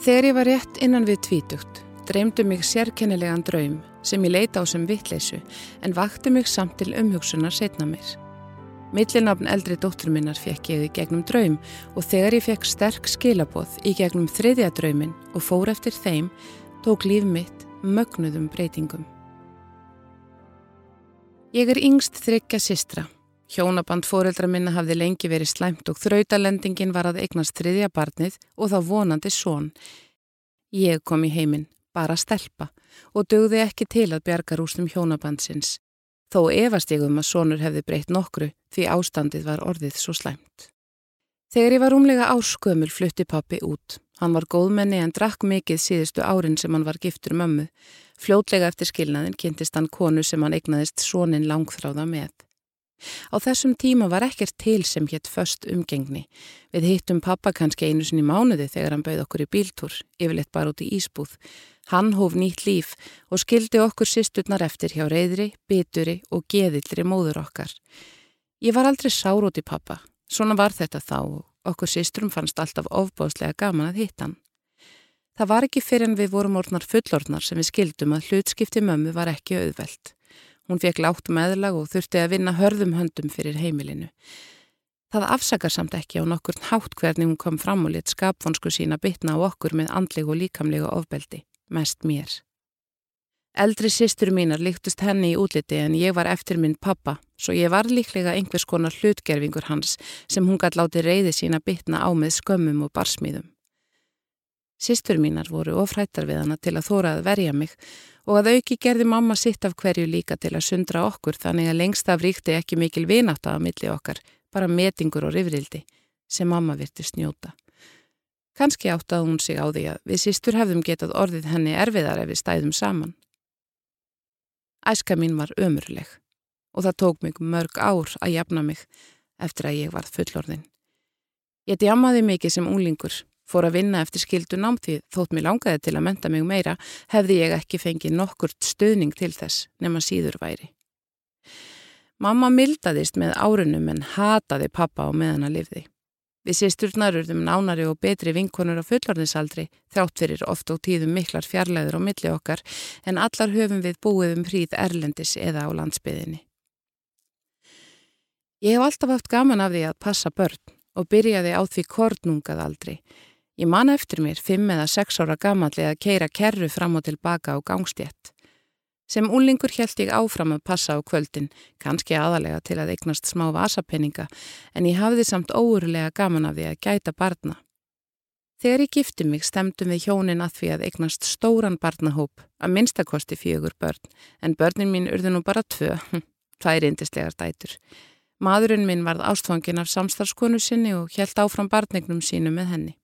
Þegar ég var rétt innan við tvítugt, dreymdu mig sérkennilegan draum sem ég leita á sem vittleysu en vakti mig samt til umhugsunar setna mér. Millinafn eldri dóttur minnar fekk ég í gegnum draum og þegar ég fekk sterk skilaboð í gegnum þriðja draumin og fór eftir þeim, tók líf mitt mögnuðum breytingum. Ég er yngst þryggja sistra. Hjónaband fóreldra minna hafði lengi verið slæmt og þrautalendingin var að eignast þriðja barnið og þá vonandi són. Ég kom í heiminn, bara stelpa, og dögði ekki til að bjarga rústum hjónabandsins. Þó efast ég um að sónur hefði breytt nokkru því ástandið var orðið svo slæmt. Þegar ég var umlega áskömmul flutti pappi út. Hann var góðmenni en drakk mikið síðustu árin sem hann var giftur mömmu. Fljótlega eftir skilnaðin kynntist hann konu sem hann eignaðist sónin langþráða með. Á þessum tíma var ekkert til sem hétt först umgengni. Við hittum pappa kannski einu sinni mánuði þegar hann bauð okkur í bíltúr, yfirleitt bara út í Ísbúð. Hann hóf nýtt líf og skildi okkur sýsturnar eftir hjá reyðri, bituri og geðildri móður okkar. Ég var aldrei sár út í pappa. Svona var þetta þá og okkur sýsturum fannst alltaf ofbóðslega gaman að hitta hann. Það var ekki fyrir en við vorum orðnar fullorðnar sem við skildum að hlutskipti mömmu var ekki auðvelt. Hún fekk látt meðlag og þurfti að vinna hörðum höndum fyrir heimilinu. Það afsakar samt ekki á nokkur hátt hvernig hún kom fram og lit skapfonsku sína bytna á okkur með andleg og líkamlega ofbeldi, mest mér. Eldri sýstur mínar líktust henni í útliti en ég var eftir minn pappa, svo ég var líklega einhvers konar hlutgerfingur hans sem hún gæti láti reyði sína bytna á með skömmum og barsmíðum. Sýstur mínar voru ofrættar við hana til að þóra að verja mig og að auki gerði mamma sitt af hverju líka til að sundra okkur þannig að lengst af ríkti ekki mikil vináta á milli okkar, bara metingur og rifrildi sem mamma virti snjóta. Kanski áttaði hún sig á því að við sístur hefðum getað orðið henni erfiðar ef við stæðum saman. Æska mín var ömurleg og það tók mig mörg ár að jafna mig eftir að ég varð fullorðin. Ég djamaði mikið sem unglingur fór að vinna eftir skildu námtíð þótt mér langaði til að menta mig meira hefði ég ekki fengið nokkurt stöðning til þess nema síður væri. Mamma mildaðist með árunum en hataði pappa á meðan að lifði. Við sýsturnar urðum nánari og betri vinkonur á fullorðinsaldri þjátt fyrir oft og tíðum miklar fjarlæður á milli okkar en allar höfum við búið um hríð erlendis eða á landsbyðinni. Ég hef alltaf haft gaman af því að passa börn og byrjaði á því kornungað aldri Ég man eftir mér fimm eða sex ára gamalli að keira kerru fram og tilbaka á gangstétt. Sem úlingur held ég áfram að passa á kvöldin, kannski aðalega til að eignast smá vasapenninga, en ég hafði samt óurlega gaman af því að gæta barna. Þegar ég gifti mig stemdum við hjónin að því að eignast stóran barnahóp, að minnstakosti fjögur börn, en börnin mín urðu nú bara tvö, tvær indislegar dætur. Madurinn minn varð ástfangin af samstarfskonu sinni og held áfram barnignum sínu með henni.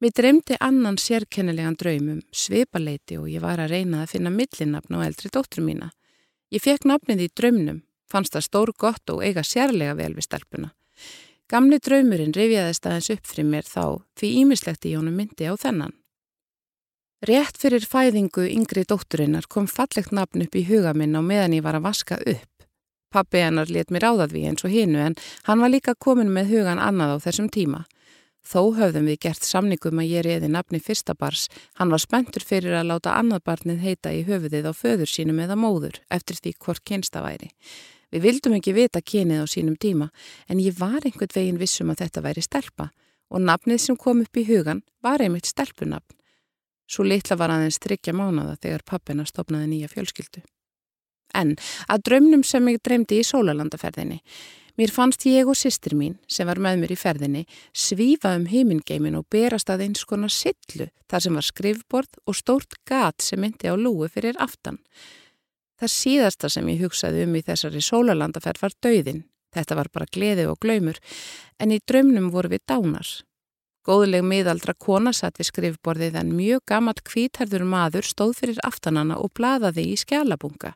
Mér dreymdi annan sérkennilegan draumum, svipaleiti og ég var að reyna að finna millinafn á eldri dóttur mína. Ég fekk nafnið í draumnum, fannst það stór gott og eiga sérlega vel við stelpuna. Gamli draumurinn rifjaðist aðeins upp fyrir mér þá því ímislegt í honum myndi á þennan. Rétt fyrir fæðingu yngri dótturinnar kom fallegt nafn upp í huga minn á meðan ég var að vaska upp. Pappi hennar let mér áðað við eins og hinnu en hann var líka komin með hugan annað á þessum tíma. Þó höfðum við gert samningum að ég reyði nafni fyrsta bars. Hann var spenntur fyrir að láta annað barnið heita í höfuðið á föður sínum eða móður eftir því hvort kynsta væri. Við vildum ekki vita kynið á sínum tíma en ég var einhvern veginn vissum að þetta væri stelpa og nafnið sem kom upp í hugan var einmitt stelpunafn. Svo litla var aðeins tryggja mánada þegar pappina stopnaði nýja fjölskyldu. En að draumnum sem ég dreymdi í sólalandaferðinni Mér fannst ég og sýstir mín, sem var með mér í ferðinni, svífa um heimingeimin og berast að eins konar sillu, þar sem var skrifbord og stórt gat sem myndi á lúi fyrir aftan. Það síðasta sem ég hugsaði um í þessari sólalandaferð var dauðin. Þetta var bara gleði og glaumur, en í draumnum voru við dánar. Góðleg miðaldra kona satt við skrifborðið en mjög gammalt kvítarður maður stóð fyrir aftanana og bladaði í skjálabunga.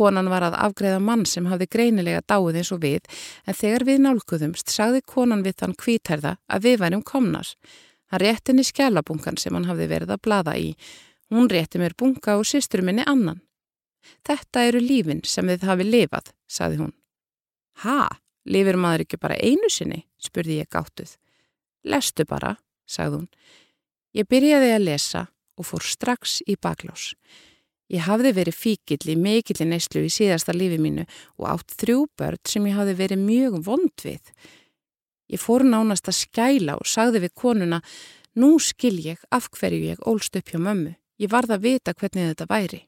Konan var að afgreða mann sem hafði greinilega dáið eins og við en þegar við nálguðumst sagði konan við þann kvítarða að við værum komnar. Hann rétti henni skjálabungan sem hann hafði verið að blada í. Hún rétti mér bunga og sýstur minni annan. Þetta eru lífin sem þið hafi lifað, sagði hún. Ha, lifir maður ekki bara einu sinni, spurði ég gáttuð. Lestu bara, sagði hún. Ég byrjaði að lesa og fór strax í baklás. Ég hafði verið fíkill í mikill í neyslu í síðasta lífi mínu og átt þrjú börn sem ég hafði verið mjög vond við. Ég fór nánast að skæla og sagði við konuna, nú skil ég af hverju ég ólst upp hjá mömmu. Ég varð að vita hvernig þetta væri.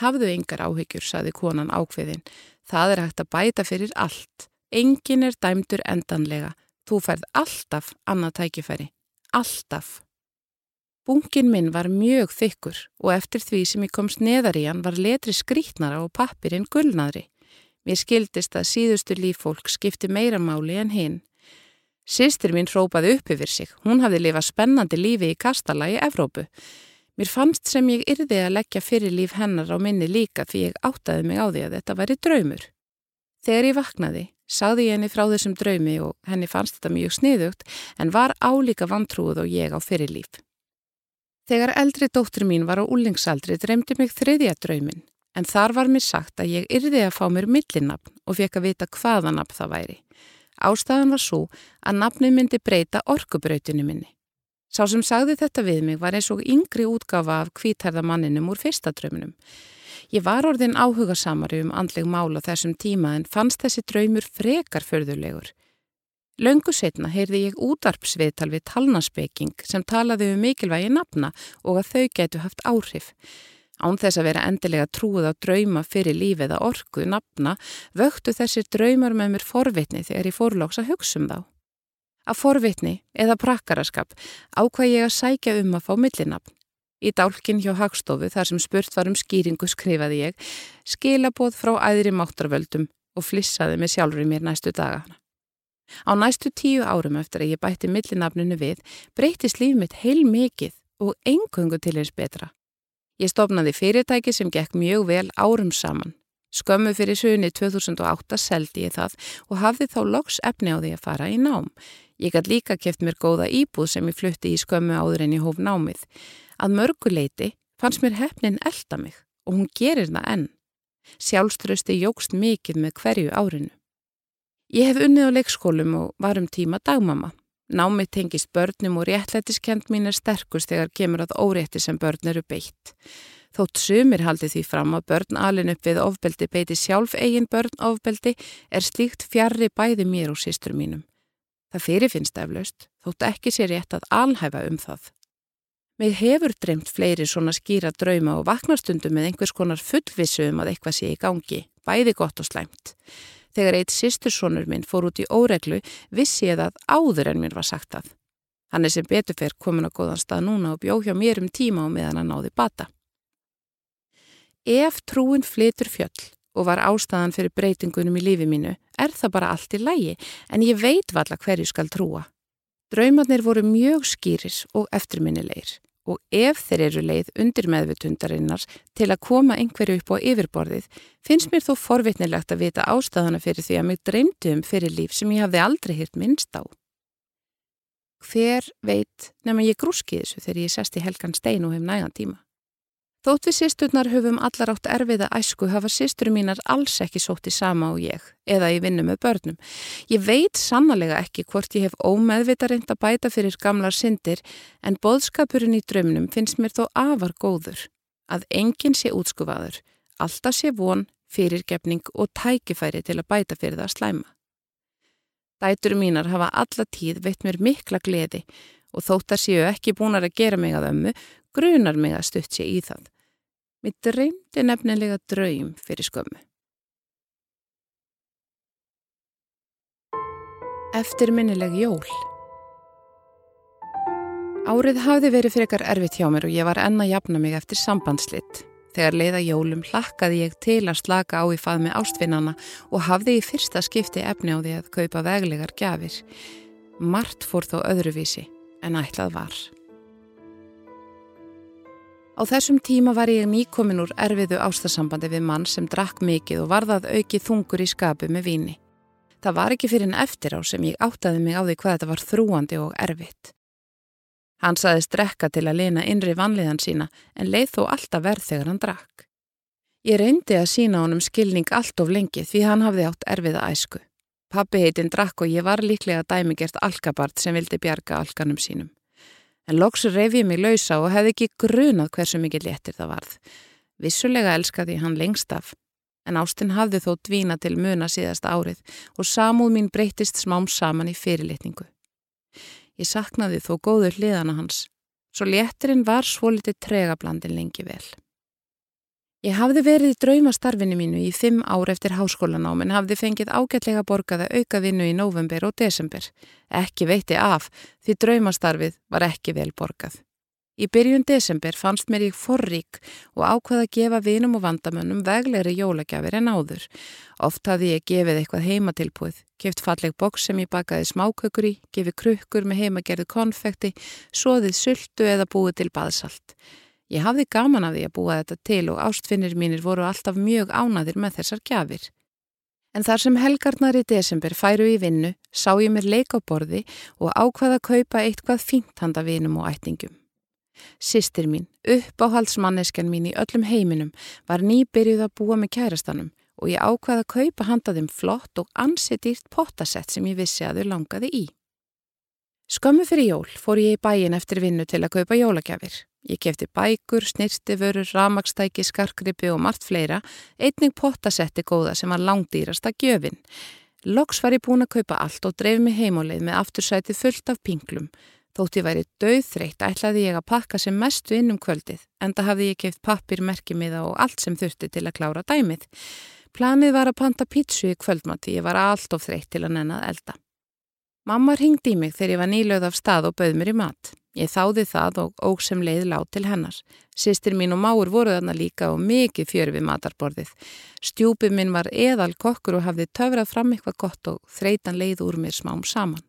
Hafðu yngar áhyggjur, sagði konan ákveðin. Það er hægt að bæta fyrir allt. Engin er dæmdur endanlega. Þú færð alltaf annað tækifæri. Alltaf. Bunkin minn var mjög þykkur og eftir því sem ég komst neðar í hann var letri skrítnara og pappirinn gullnaðri. Mér skildist að síðustu líffólk skipti meira máli en hinn. Sistir mín hrópaði upp yfir sig. Hún hafði lifað spennandi lífi í Kastala í Evrópu. Mér fannst sem ég yrði að leggja fyrir líf hennar á minni líka því ég áttaði mig á því að þetta væri draumur. Þegar ég vaknaði Sagði ég henni frá þessum draumi og henni fannst þetta mjög sniðugt en var álíka vantrúð og ég á fyrirlíf. Þegar eldri dóttur mín var á úlingsaldri dreymdi mig þriðja draumin en þar var mér sagt að ég yrði að fá mér millinapn og fekk að vita hvaða nafn það væri. Ástæðan var svo að nafni myndi breyta orkubrautinu minni. Sá sem sagði þetta við mig var eins og yngri útgafa af kvítærðamanninum úr fyrsta drauminum. Ég var orðin áhuga samari um andleg mál á þessum tíma en fannst þessi draumur frekar förðulegur. Laungu setna heyrði ég útarpsviðtal við talnaspeking sem talaði um mikilvægi nafna og að þau getu haft áhrif. Án þess að vera endilega trúið á drauma fyrir lífið að orku nafna vöktu þessir draumar með mér forvitni þegar ég fórlóks að hugsa um þá. Að forvitni eða prakkaraskap ákvað ég að sækja um að fá millinafn. Í dálkin hjá Hagstofu þar sem spurt var um skýringu skrifaði ég skilaboð frá æðri máttarvöldum og flissaði mig sjálfur í mér næstu dagana. Á næstu tíu árum eftir að ég bætti millinafninu við breytist líf mitt heil mikið og engungu til eins betra. Ég stofnaði fyrirtæki sem gekk mjög vel árum saman. Skömmu fyrir sögni 2008 seldi ég það og hafði þá loks efni á því að fara í nám. Ég gæti líka keft mér góða íbúð sem ég flutti í skömmu áður en ég hóf námið. Að mörguleiti fannst mér hefnin elda mig og hún gerir það enn. Sjálfströsti jógst mikið með hverju árinu. Ég hef unnið á leikskólum og var um tíma dagmama. Námið tengist börnum og réttlætiskend mín er sterkust þegar kemur að órétti sem börn eru beitt. Þótt sumir haldi því fram að börn alin upp við ofbeldi beiti sjálf eigin börn ofbeldi er slíkt fjarrri bæði mér og sístur mínum. Það fyrirfinnst eflaust, þótt ekki sé rétt að alhæfa um það. Mig hefur dreymt fleiri svona skýra drauma og vaknarstundum með einhvers konar fullvissu um að eitthvað sé í gangi, bæði gott og slæmt. Þegar eitt sýstursonur minn fór út í óreglu vissi ég það áður en mér var sagt að. Hann er sem beturfer komin á góðan stað núna og bjóð hjá mér um tíma og meðan hann náði bata. Ef trúin flytur fjöll og var ástæðan fyrir breytingunum í lífi mínu er það bara allt í lægi en ég veit valla hverju skal trúa. Draumarnir voru mjög skýris og eftirminnilegir og ef þeir eru leið undir meðvitundarinnar til að koma einhverju upp á yfirborðið finnst mér þó forvitnilegt að vita ástæðana fyrir því að mig dreymdi um fyrir líf sem ég hafði aldrei hirt minnst á. Hver veit nema ég grúski þessu þegar ég sest í helgan stein og hef nægan tíma? Þótt við sýsturnar höfum allar átt erfiða æsku hafa sýsturum mínar alls ekki sótt í sama og ég, eða í vinnu með börnum. Ég veit sannlega ekki hvort ég hef ómeðvita reynd að bæta fyrir gamlar syndir, en boðskapurinn í drömnum finnst mér þó afar góður. Að enginn sé útskufaður, alltaf sé von, fyrirgefning og tækifæri til að bæta fyrir það slæma. Dætur mínar hafa alla tíð veitt mér mikla gleði og þóttar séu ekki búinar að gera mig að ömmu, grunar mig að stutt sé í það. Mér dreymdi nefnilega draum fyrir skömmu. Eftirminnileg jól Árið hafði verið frekar erfitt hjá mér og ég var enna jafna mig eftir sambandslitt. Þegar leiða jólum hlakkaði ég til að slaka á í fað með ástfinnana og hafði í fyrsta skipti efni á því að kaupa veglegar gjafir. Mart fór þó öðruvísi en ætlað var. Á þessum tíma var ég nýkomin úr erfiðu ástasambandi við mann sem drakk mikið og varðað auki þungur í skapu með víni. Það var ekki fyrir en eftir á sem ég áttaði mig á því hvað þetta var þrúandi og erfitt. Hann saði strekka til að lena innri vanliðan sína en leið þó alltaf verð þegar hann drakk. Ég reyndi að sína honum skilning allt of lengi því hann hafði átt erfiða æsku. Pappi heitinn drakk og ég var líklega dæmigert alkabart sem vildi bjarga alkanum sínum en loks reyf ég mig lausa og hefði ekki grunað hversu mikið léttir það varð. Vissulega elskaði hann lengst af, en Ástinn hafði þó dvína til muna síðasta árið og samúð mín breytist smám saman í fyrirlitningu. Ég saknaði þó góður hliðana hans, svo léttirinn var svo litið tregablandin lengi vel. Ég hafði verið í draumastarfinu mínu í fimm ár eftir háskólanám en hafði fengið ágætlega borgaða aukavinnu í november og desember. Ekki veiti af því draumastarfið var ekki vel borgað. Í byrjun desember fannst mér ég forrík og ákvaða að gefa vinum og vandamönnum veglegri jólagjafir en áður. Oft hafði ég gefið eitthvað heimatilbúið, keft falleg boks sem ég bakaði smákökur í, gefið krukkur með heimagerðu konfekti, soðið sultu eða búið til baðsalt. Ég hafði gaman af því að búa þetta til og ástfinnir mínir voru alltaf mjög ánaðir með þessar gjafir. En þar sem helgarnar í desember færu í vinnu, sá ég mér leik á borði og ákvaða að kaupa eitthvað fínt handa vinum og ættingum. Sistir mín, uppáhaldsmanneskan mín í öllum heiminum, var nýbyrjuð að búa með kærastanum og ég ákvaða að kaupa handa þeim flott og ansittýrt pottasett sem ég vissi að þau langaði í. Skömmu fyrir jól fór ég í bæin eftir vinnu til að kaupa jólagjafir. Ég kefti bækur, snirtiförur, ramagstæki, skarkrippi og margt fleira, einning pottasetti góða sem var langdýrasta gjöfin. Loks var ég búin að kaupa allt og dreif mig heimuleið með aftursæti fullt af pinglum. Þótt ég væri döðþreytt ætlaði ég að pakka sem mestu inn um kvöldið, enda hafði ég keft pappir, merkimiða og allt sem þurfti til að klára dæmið. Planið var að panta pítsu í kvöldmatti, ég var allt of þreytt til að nennað elda. Mamma ringdi í mig þegar ég var nýlöð af stað og bauð mér í mat. Ég þáði það og óg sem leið lág til hennar. Sistir mín og máur voru þarna líka og mikið fjör við matarborðið. Stjúpið minn var eðal kokkur og hafði töfrað fram eitthvað gott og þreitan leið úr mér smám saman.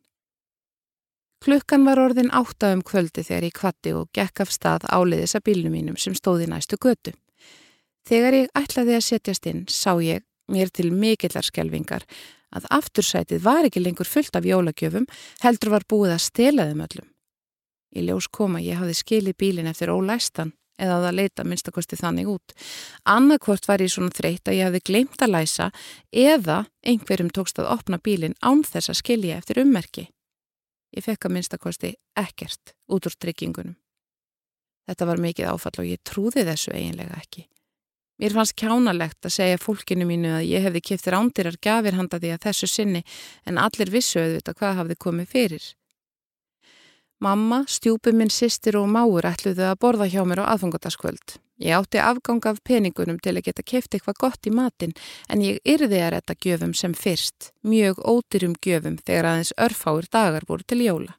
Klukkan var orðin átta um kvöldi þegar ég kvatti og gekk af stað áliðis að bílnum mínum sem stóði næstu götu. Þegar ég ætlaði að setjast inn sá ég, mér til mikillar skelvingar, að aftursætið var ekki lengur fullt af jólagjöfum, heldur var búið að stela þeim öllum. Í ljós koma ég hafði skilið bílinn eftir ólæstan eða að leita minnstakosti þannig út. Annarkvort var ég svona þreytt að ég hafði glemt að læsa eða einhverjum tókst að opna bílinn án þess að skilja eftir ummerki. Ég fekk að minnstakosti ekkert út úr tryggingunum. Þetta var mikið áfall og ég trúði þessu eiginlega ekki. Mér fannst kjánalegt að segja fólkinu mínu að ég hefði kiptir ándirar gafir handa því að þessu sinni en allir vissu auðvitað hvað hafði komið fyrir. Mamma, stjúpi minn, sýstir og máur ætluðu að borða hjá mér á aðfangotaskvöld. Ég átti afgang af peningunum til að geta kefti eitthvað gott í matin en ég yrði að retta gjöfum sem fyrst, mjög ótyrum gjöfum þegar aðeins örfáir dagar voru til jóla.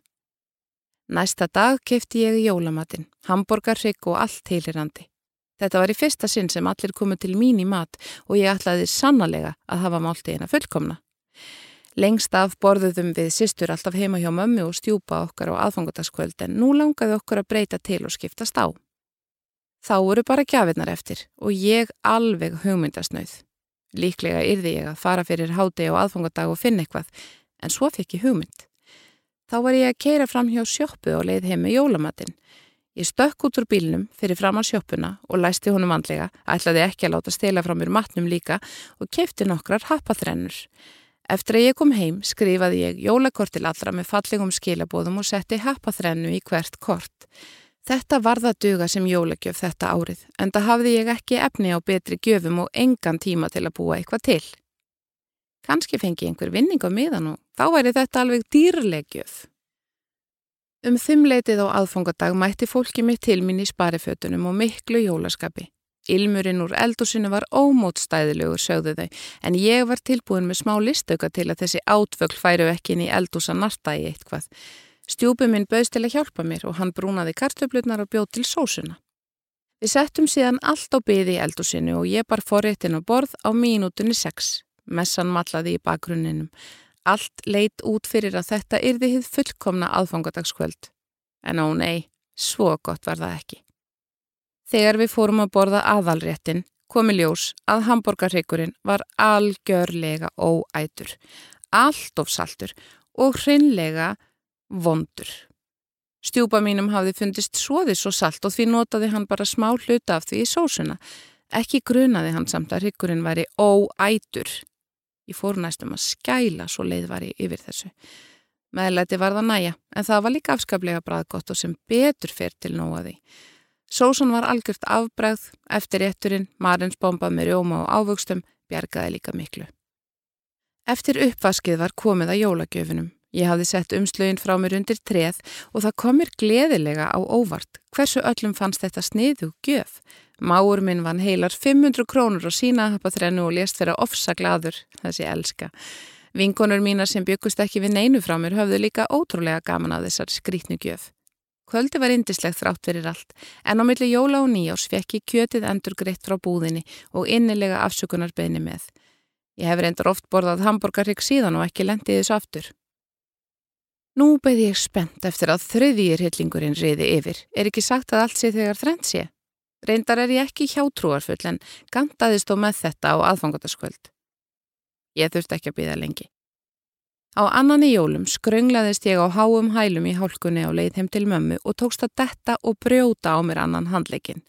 Næsta dag kefti ég jólamatin, hamburgarrygg og allt heilirandi. Þetta var í fyrsta sinn sem allir komið til mín í mat og ég ætlaði sannlega að hafa máltegina fullkomna. Lengst af borðuðum við sýstur alltaf heima hjá mömmu og stjúpa okkar á aðfangotaskvöld en nú langaði okkur að breyta til og skiptast á. Þá voru bara gjafinnar eftir og ég alveg hugmyndasnauð. Líklega yrði ég að fara fyrir háti á aðfangodag og finna eitthvað, en svo fekk ég hugmynd. Þá var ég að keira fram hjá sjóppu og leið heim með jólamatinn. Ég stökk út úr bílnum fyrir fram á sjóppuna og læsti honum vandlega, ætlaði ekki að láta stela frá mér matnum líka og kefti nokkrar happaþrennur. Eftir að ég kom heim skrifaði ég jólakortil allra með fallegum skilabóðum og setti happaþrennu í hvert kort. Þetta var það duga sem jólagjöf þetta árið en það hafði ég ekki efni á betri gjöfum og engan tíma til að búa eitthvað til. Kanski fengi einhver vinning á miðan og þá væri þetta alveg dýrleggjöf. Um þumleitið á aðfangadag mætti fólki mitt til mín í sparifötunum og miklu jólaskapi. Ilmurinn úr eldusinu var ómótstæðilegur, sögðu þau, en ég var tilbúin með smá listauka til að þessi átvögl færu ekki inn í eldúsa narta í eitthvað. Stjúpi minn bauðst til að hjálpa mér og hann brúnaði kartöflutnar og bjóð til sósuna. Við settum síðan allt á byði í eldúsinu og ég bar forréttin á borð á mínútunni sex. Messan matlaði í bakgrunninum. Allt leitt út fyrir að þetta yrði hið fullkomna aðfangadagskvöld. En á nei, svo gott var það ekki. Þegar við fórum að borða aðalréttin komi ljós að hambúrgarreikurinn var algjörlega óætur, allt of saltur og hreinlega vondur. Stjúpa mínum hafði fundist svoðis og salt og því notaði hann bara smá hluta af því í sósuna. Ekki grunaði hann samt að reikurinn væri óætur. Ég fór næstum að skæla svo leið var ég yfir þessu. Meðleiti var það næja, en það var líka afskaplega bræðgott og sem betur fer til nóaði. Sósan var algjört afbræð, eftir rétturinn, marins bombað með rjóma og ávöxtum, bjargaði líka miklu. Eftir uppvaskið var komið að jólagjöfunum. Ég hafði sett umslögin frá mér undir treð og það komir gleðilega á óvart. Hversu öllum fannst þetta sniðu gjöf? Máur minn vann heilar 500 krónur og sína hapa þrennu og lést að ofsa gladur, þessi elska. Vinkonur mínar sem byggust ekki við neinu frá mér höfðu líka ótrúlega gaman af þessar skrítnu gjöf. Kvöldi var indislegt þrátt fyrir allt, en á milli jóla og nýjás fekk ég kjötið endur greitt frá búðinni og innilega afsökunarbeðni með. Ég hef reyndar oft borðað hambúrgarrygg síðan og ekki lendið þessu aftur. Nú beði ég spennt eftir að þröðýr hillingurinn reyði yfir. Er ekki sagt að allt sé þegar þrennt sé? Reyndar er ég ekki hjátrúarfull en gandaðist þó með þetta á aðfangotaskvöld. Ég þurfti ekki að býða lengi. Á annan í jólum skrönglaðist ég á háum hælum í hálkunni á leið heim til mömmu og tókst að detta og brjóta á mér annan handleikin.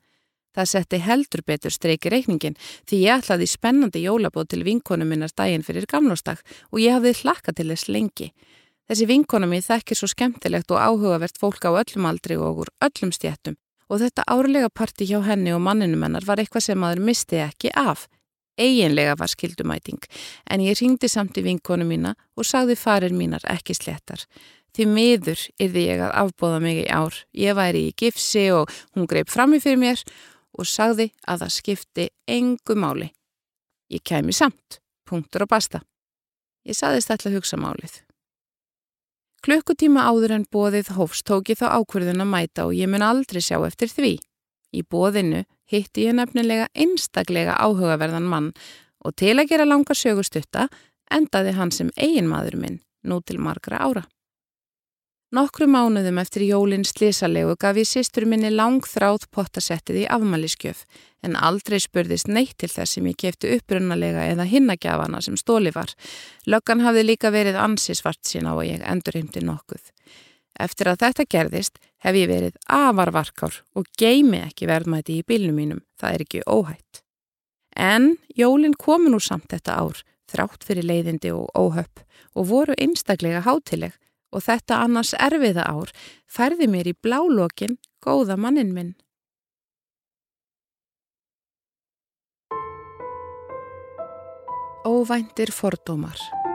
Það setti heldur betur streiki reikningin því ég ætlaði spennandi jólabóð til vinkonu minnar daginn fyrir gamlóstak og ég hafði hlakka til þess lengi. Þessi vinkonu mi þekkir svo skemmtilegt og áhugavert fólk á öllum aldri og úr öllum stjættum og þetta árlega parti hjá henni og manninu mennar var eitthvað sem maður misti ekki af. Eginlega var skildumæting, en ég ringdi samt í vinkonu mína og sagði farir mínar ekki slettar. Því miður yrði ég að afbóða mig í ár. Ég væri í gifsi og hún greip frammi fyrir mér og sagði að það skipti engu máli. Ég kemi samt, punktur og basta. Ég saðist alltaf hugsa málið. Klukkutíma áður en bóðið hófs tók ég þá ákverðun að mæta og ég mun aldrei sjá eftir því. Í bóðinu hitti ég nefnilega einstaklega áhugaverðan mann og til að gera langa sögustutta endaði hann sem eigin maður minn nú til margra ára. Nokkru mánuðum eftir jólinn slísalegu gaf ég sýstur minni langþráð pottasettið í afmæliskjöf en aldrei spurðist neitt til þess sem ég kefti upprunalega eða hinnagjafana sem stóli var. Löggan hafði líka verið ansi svart sín á að ég endur heimti nokkuð. Eftir að þetta gerðist hef ég verið afarvarkár og geimi ekki verðmæti í bílnum mínum, það er ekki óhætt. En jólinn komi nú samt þetta ár, þrátt fyrir leiðindi og óhöpp og voru einstaklega hátileg og þetta annars erfiða ár færði mér í blálókin góða mannin minn. Óvæntir fordómar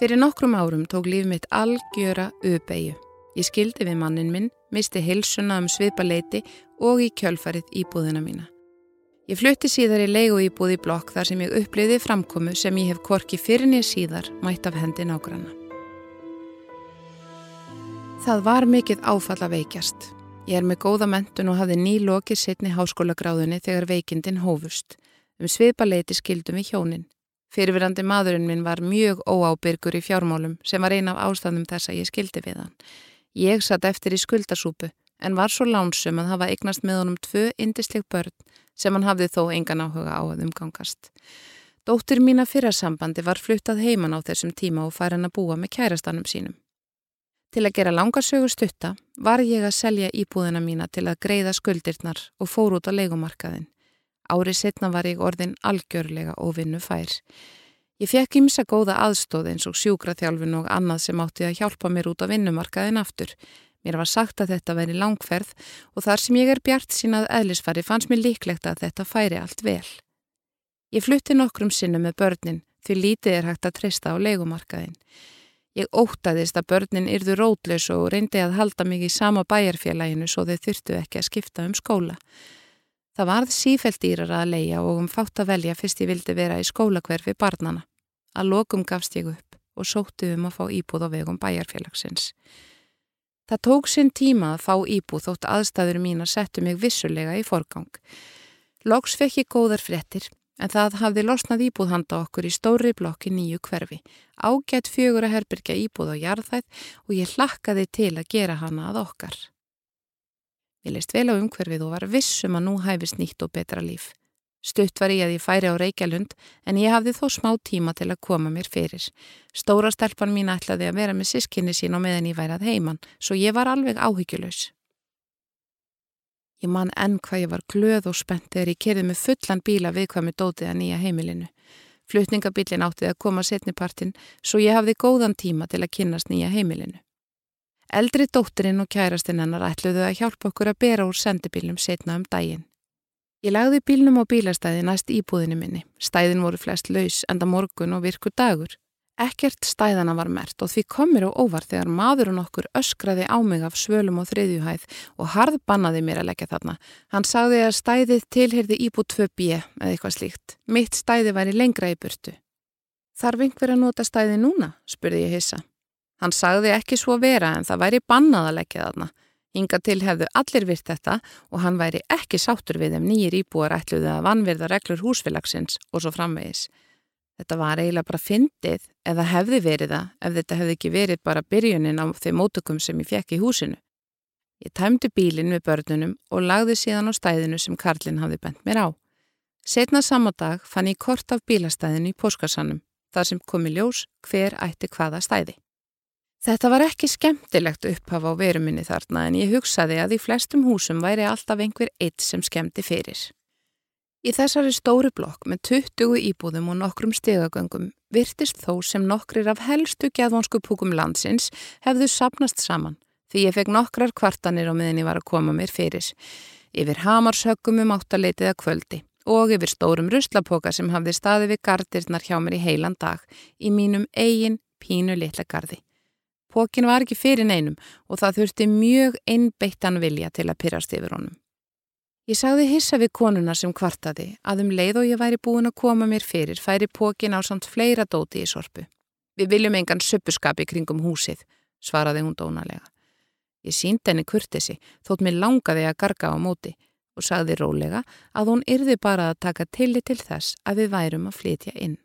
Fyrir nokkrum árum tók líf mitt algjöra uppeyju. Ég skildi við mannin minn, misti hilsuna um svipaleiti og í kjölfarið íbúðina mína. Ég flutti síðar í leigu íbúð í blokk þar sem ég uppliði framkomu sem ég hef korki fyrir nýja síðar mætt af hendi nágranna. Það var mikið áfall að veikjast. Ég er með góða mentun og hafði ný lokið setni háskólagráðunni þegar veikindin hófust. Um svipaleiti skildum við hjónin. Fyrirverandi maðurinn minn var mjög óábyrgur í fjármálum sem var eina af ástæðum þess að ég skildi við hann. Ég satt eftir í skuldasúpu en var svo lánsum að hafa eignast með honum tvö indisleg börn sem hann hafði þó engan áhuga á að umgangast. Dóttir mína fyrrasambandi var fluttað heiman á þessum tíma og fær hann að búa með kærastanum sínum. Til að gera langarsögu stutta var ég að selja íbúðina mína til að greiða skuldirnar og fór út á leikumarkaðin. Árið setna var ég orðin algjörlega og vinnu fær. Ég fekk ímsa góða aðstóð eins og sjúkraþjálfin og annað sem átti að hjálpa mér út á vinnumarkaðin aftur. Mér var sagt að þetta veri langferð og þar sem ég er bjart sínað eðlisfari fannst mér líklegt að þetta færi allt vel. Ég flutti nokkrum sinnu með börnin því lítið er hægt að treysta á leikumarkaðin. Ég ótaðist að börnin yrðu rótlaus og reyndi að halda mig í sama bæjarfélaginu svo þau þurftu ekki að skipta um skóla. Það varð sífælt dýrar að leia og um fátt að velja fyrst ég vildi vera í skólakverfi barnana. Að lokum gafst ég upp og sótti um að fá íbúð á vegum bæjarfélagsins. Það tók sinn tíma að fá íbúð þótt aðstæður mín að settu mig vissulega í forgang. Loks fekk ég góðar frettir en það hafði losnað íbúð handa okkur í stóri blokki nýju hverfi, ágætt fjögur að herbyrja íbúð á jarðæð og ég hlakkaði til að gera hana að okkar. Ég leist vel á umhverfið og var vissum að nú hæfist nýtt og betra líf. Stutt var ég að ég færi á Reykjalund en ég hafði þó smá tíma til að koma mér fyrir. Stóra stelpan mín ætlaði að vera með sískinni sín á meðan ég værið heimann, svo ég var alveg áhyggjulös. Ég man enn hvað ég var glöð og spennt þegar ég kerði með fullan bíla við hvað með dótið að nýja heimilinu. Flutningabílin áttið að koma setnipartin, svo ég hafði góðan tíma til að kynast nýja heimilinu. Eldri dóttirinn og kærastinn hennar ætluðu að hjálpa okkur að bera úr sendibílnum setna um daginn. Ég lagði bílnum á bílastæði næst íbúðinu minni. Stæðin voru flest laus enda morgun og virku dagur. Ekkert stæðana var mert og því komir á óvar þegar maðurinn okkur öskraði á mig af svölum og þriðjuhæð og harð bannaði mér að leggja þarna. Hann sagði að stæðið tilherði íbúð 2B eða eitthvað slíkt. Mitt stæði væri lengra í burtu. Þarf einhver að nota stæði núna? spurði ég hissa. Hann sagði ekki svo vera en það væri bannað að leggja þarna. Inga til hefðu allir virt þetta og hann væri ekki sáttur við þeim nýjir íbúar ætluði að vannverða reglur húsfélagsins og svo framvegis. Þetta var eiginlega bara fyndið eða hefði verið það ef þetta hefði ekki verið bara byrjunin á þeim mótökum sem ég fekk í húsinu. Ég tæmdi bílinn við börnunum og lagði síðan á stæðinu sem Karlinn hafði bent mér á. Setna sama dag fann ég kort af bílastæðinu í póskarsannum þar sem komi ljós hver ætti hvaða stæði. Þetta var ekki skemmtilegt upphafa á veruminni þarna en ég hugsaði að í flestum húsum væri alltaf einhver eitt sem skemmti fyrir. Í þessari stóri blokk með 20 íbúðum og nokkrum stegagöngum virtist þó sem nokkrir af helstu gæðvonsku púkum landsins hefðu sapnast saman því ég fekk nokkrar kvartanir á miðin ég var að koma mér fyrir. Yfir hamarshöggum um áttaleitið að kvöldi og yfir stórum ruslapoka sem hafði staði við gardirnar hjá mér í heilan dag í mínum eigin pínu litla gardi. Pókin var ekki fyrir neinum og það þurfti mjög einbeittan vilja til að pyrast yfir honum. Ég sagði hissa við konuna sem kvartaði að um leið og ég væri búin að koma mér fyrir færi pókin á samt fleira dóti í sorpu. Við viljum engan söppuskapi kringum húsið, svaraði hún dónalega. Ég sínd henni kurtesi þótt mér langaði að garga á móti og sagði rólega að hún yrði bara að taka tillit til þess að við værum að flytja inn.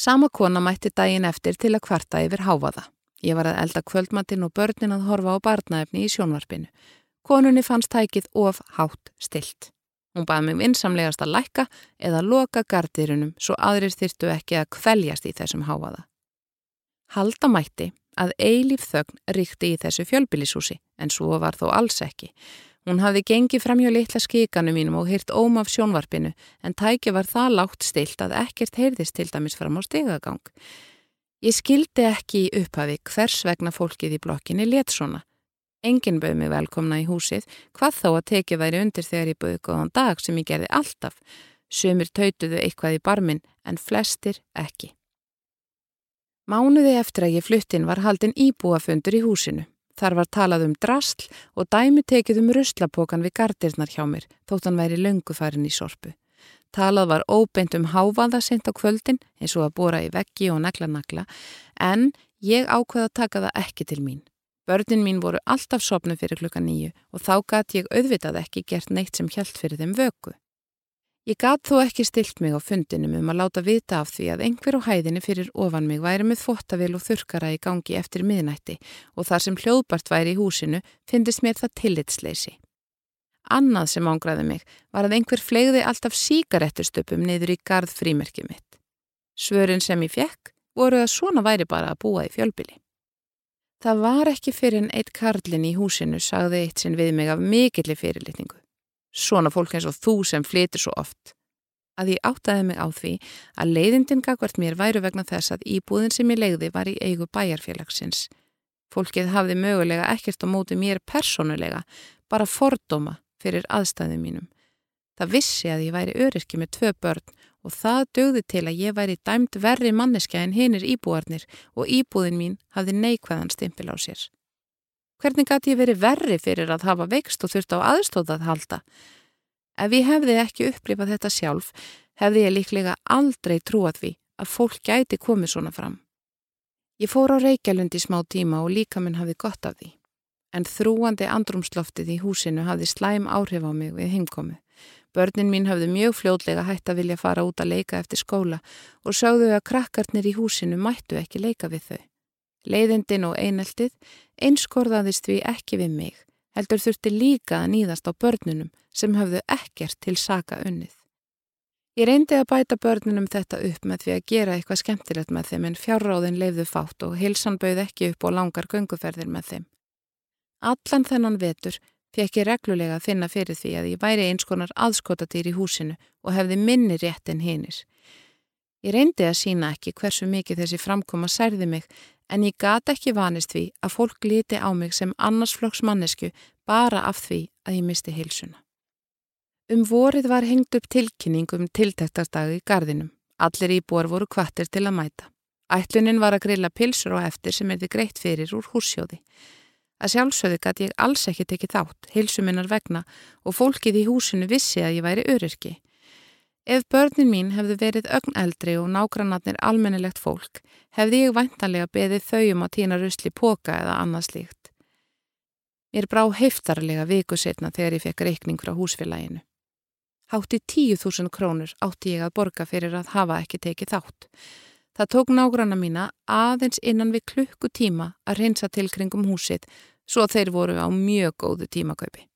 Sama kona mætti daginn eftir til að kvarta yfir háfaða. Ég var að elda kvöldmatinn og börnin að horfa á barnaefni í sjónvarpinu. Konunni fannst tækið of hátt stilt. Hún baði mig vinsamlegast að lækka eða loka gardirunum svo aðrir þyrtu ekki að kveljast í þessum háfaða. Halda mætti að eilíf þögn ríkti í þessu fjölbílisúsi en svo var þó alls ekki. Hún hafði gengið fram hjá litla skíkanu mínum og hýrt óm af sjónvarpinu en tæki var það lágt stilt að ekkert heyrðist til dæmis fram á stegagang. Ég skildi ekki í upphafi hvers vegna fólkið í blokkinni let svona. Engin bauð mig velkomna í húsið, hvað þá að tekið væri undir þegar ég bauði góðan dag sem ég gerði alltaf. Sumir tautuðu eitthvað í barminn en flestir ekki. Mánuði eftir að ég fluttin var haldin íbúafundur í húsinu. Þar var talað um drastl og dæmi tekið um ruslapokan við gardirnar hjá mér, þótt hann væri löngufarin í sorpu. Talað var óbeint um hávaða sent á kvöldin, eins og að bóra í veggi og nagla nagla, en ég ákveða að taka það ekki til mín. Börnin mín voru alltaf sopnu fyrir klukka nýju og þá gæti ég auðvitað ekki gert neitt sem hjælt fyrir þeim vöku. Ég gat þó ekki stilt mig á fundinum um að láta vita af því að einhver á hæðinni fyrir ofan mig væri með þvóttavél og þurkara í gangi eftir miðnætti og þar sem hljóðbart væri í húsinu finnist mér það tillitsleysi. Annað sem ángraði mig var að einhver flegði alltaf síkarettustöpum niður í gard frímerkið mitt. Svörin sem ég fekk voru að svona væri bara að búa í fjölbili. Það var ekki fyrir en eitt karlin í húsinu sagði eitt sinn við mig af mikilli fyrirlitningu svona fólk eins og þú sem flytur svo oft. Að ég áttaði mig á því að leiðindin gagvart mér væru vegna þess að íbúðin sem ég leiði var í eigu bæjarfélagsins. Fólkið hafði mögulega ekkert á móti mér personulega, bara fordóma fyrir aðstæðum mínum. Það vissi að ég væri öryrki með tvö börn og það dögði til að ég væri dæmt verri manneskja en hinnir íbúarnir og íbúðin mín hafði neikvæðan stimpil á sér. Hvernig gæti ég verið verri fyrir að hafa veikst og þurft á aðstóðað halda? Ef ég hefði ekki upplifað þetta sjálf, hefði ég líklega aldrei trúað því að fólk gæti komið svona fram. Ég fór á Reykjalund í smá tíma og líka minn hafði gott af því. En þrúandi andrumsloftið í húsinu hafði slæm áhrif á mig við heimkomu. Börnin mín hafðu mjög fljóðlega hætt að vilja fara út að leika eftir skóla og sögðu að krakkarnir í húsinu mættu ekki leika við þau. Leiðindin og eineltið einskorðaðist við ekki við mig, heldur þurfti líka að nýðast á börnunum sem hafðu ekkert til saka unnið. Ég reyndi að bæta börnunum þetta upp með því að gera eitthvað skemmtilegt með þeim en fjárráðin leifðu fátt og hilsan bauð ekki upp og langar gönguferðir með þeim. Allan þennan vetur fekk ég reglulega að finna fyrir því að ég væri eins konar aðskotatýr í húsinu og hefði minni rétt en hinnir. Ég reyndi að sína ekki hversu mikið þessi framkoma særði mig en ég gata ekki vanist því að fólk líti á mig sem annarsflokks mannesku bara af því að ég misti hilsuna. Um vorið var hengt upp tilkynning um tiltæktardag í gardinum. Allir íbúar voru kvattir til að mæta. Ætlunin var að grilla pilsur og eftir sem er þið greitt fyrir úr húsjóði. Að sjálfsögðu gæti ég alls ekki tekið þátt, heilsuminnar vegna og fólkið í húsinu vissi að ég væri öryrki. Ef börnin mín hefðu verið ögn eldri og nágrannatnir almennilegt fólk, hefði ég væntanlega beðið þau um að týna rusli póka eða annað slíkt. Mér brá heiftarlega viku setna þegar ég fekk reikning frá húsfélaginu. Hátti tíu þúsund krónur átti ég að borga fyrir að hafa ekki tekið þátt. Það tók nágranna mína aðeins innan við klukkutíma að reynsa til kringum húsið svo þeir voru á mjög góðu tímakaupi.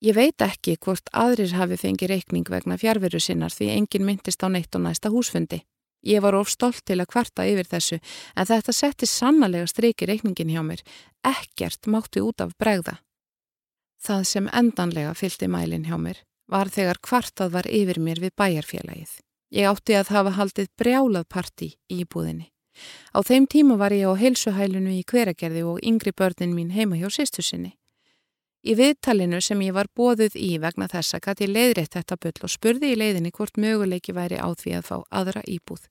Ég veit ekki hvort aðrir hafi fengið reikning vegna fjárveru sinnar því engin myndist á neitt og næsta húsfundi. Ég var of stolt til að kvarta yfir þessu en þetta setti sannlega streiki reikningin hjá mér. Ekkert mátti út af bregða. Það sem endanlega fylgti mælin hjá mér var þegar kvartað var yfir mér við bæjarfélagið. Ég átti að hafa haldið brjálað parti í búðinni. Á þeim tíma var ég á heilsuhælunu í hveragerði og yngri börnin mín heima hjá sýstu sinni. Í viðtalinu sem ég var bóðuð í vegna þessa gæti ég leiðrétt þetta bull og spurði í leiðinni hvort möguleiki væri á því að fá aðra íbúð.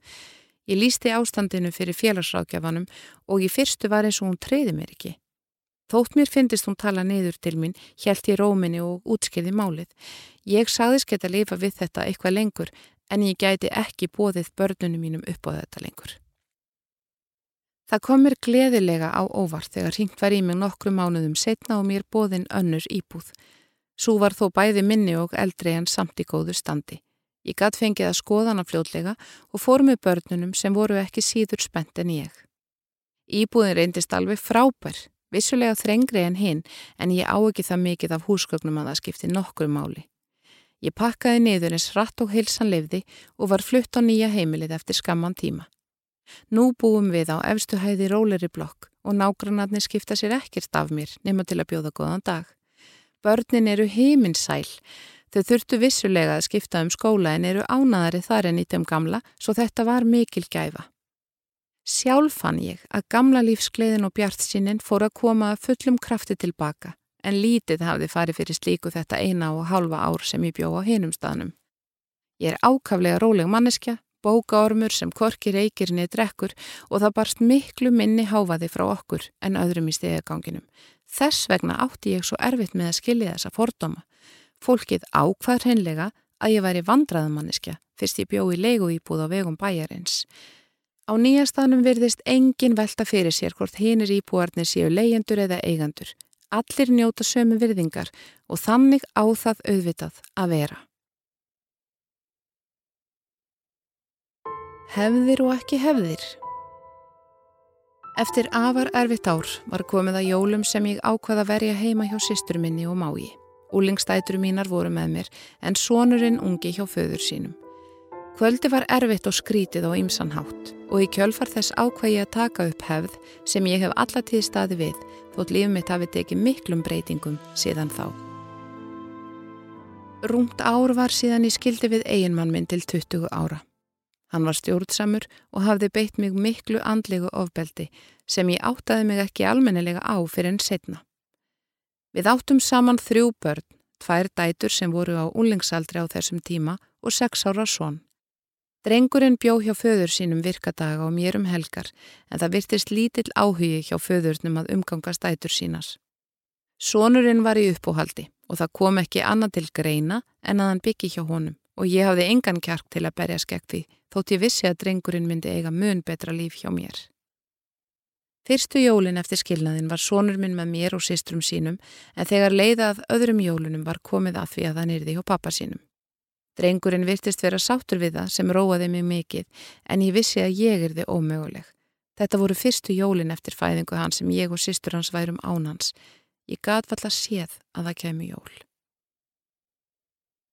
Ég lísti ástandinu fyrir félagsrákjafanum og í fyrstu var eins og hún treyði mér ekki. Þótt mér finnist hún tala niður til mín, hjælt í róminni og útskriði málið. Ég sagðist geta lifa við þetta eitthvað lengur en ég gæti ekki bóðið börnunum mínum upp á þetta lengur. Það kom mér gleðilega á óvart þegar hringt var í mig nokkru mánuðum setna og mér bóðin önnur íbúð. Svo var þó bæði minni og eldri en samt í góðu standi. Ég gatt fengið að skoðana fljótlega og fór með börnunum sem voru ekki síður spennt en ég. Íbúðin reyndist alveg frábær Vissulega þrengri en hinn en ég á ekki það mikið af húsgögnum að það skipti nokkur máli. Ég pakkaði niður eins rætt og heilsan lefði og var flutt á nýja heimilið eftir skamman tíma. Nú búum við á efstu hæði róleri blokk og nágrannarnir skipta sér ekkert af mér nema til að bjóða góðan dag. Börnin eru heiminsæl. Þau þurftu vissulega að skipta um skóla en eru ánaðari þar en í þeim gamla svo þetta var mikil gæfa. Sjálf fann ég að gamla lífsgleðin og bjartsinnin fór að koma fullum krafti tilbaka en lítið hafði farið fyrir slíku þetta eina og halva ár sem ég bjó á hinum staðnum. Ég er ákaflega róleg manneskja, bókaormur sem korki reykir niður drekkur og það barst miklu minni háfaði frá okkur en öðrum í stegaganginum. Þess vegna átti ég svo erfitt með að skilja þessa fordóma. Fólkið ákvað hreinlega að ég væri vandraðamanniska fyrst ég bjó í leigu íbúð á vegum bæjarins. Á nýjastanum virðist engin velta fyrir sér hvort hinir íbúarnir séu leyendur eða eigandur. Allir njóta sömu virðingar og þannig á það auðvitað að vera. Hefðir og ekki hefðir. Eftir afar erfitt ár var komið að jólum sem ég ákvaða verja heima hjá sýstur minni og mái. Úlingstætur mínar voru með mér en sonurinn ungi hjá föður sínum. Kvöldi var erfitt og skrítið á ymsanhátt og í kjölfar þess ákvæði að taka upp hefð sem ég hef allatíð staði við þótt lífum mitt hafi tekið miklum breytingum síðan þá. Rúmt ár var síðan ég skildi við eiginmann minn til 20 ára. Hann var stjórnsamur og hafði beitt mig miklu andlegu ofbeldi sem ég áttaði mig ekki almennelega á fyrir enn setna. Við áttum saman þrjú börn, tvær dætur sem voru á úlingsaldri á þessum tíma og sex ára svon. Drengurinn bjó hjá föður sínum virkadaga og mér um helgar en það virtist lítill áhugi hjá föðurnum að umgangast ætur sínas. Sónurinn var í uppóhaldi og það kom ekki annað til greina en að hann byggi hjá honum og ég hafði engan kjark til að berja skekk því þótt ég vissi að drengurinn myndi eiga mun betra líf hjá mér. Fyrstu jólin eftir skilnaðin var sonur minn með mér og sístrum sínum en þegar leiðað öðrum jólunum var komið að því að hann yrði hjá pappa sínum. Drengurinn virtist vera sátur við það sem róaði mig mikið en ég vissi að ég yrði ómöguleg. Þetta voru fyrstu jólin eftir fæðingu hans sem ég og sístur hans værum ánans. Ég gat valla séð að það kemi jól.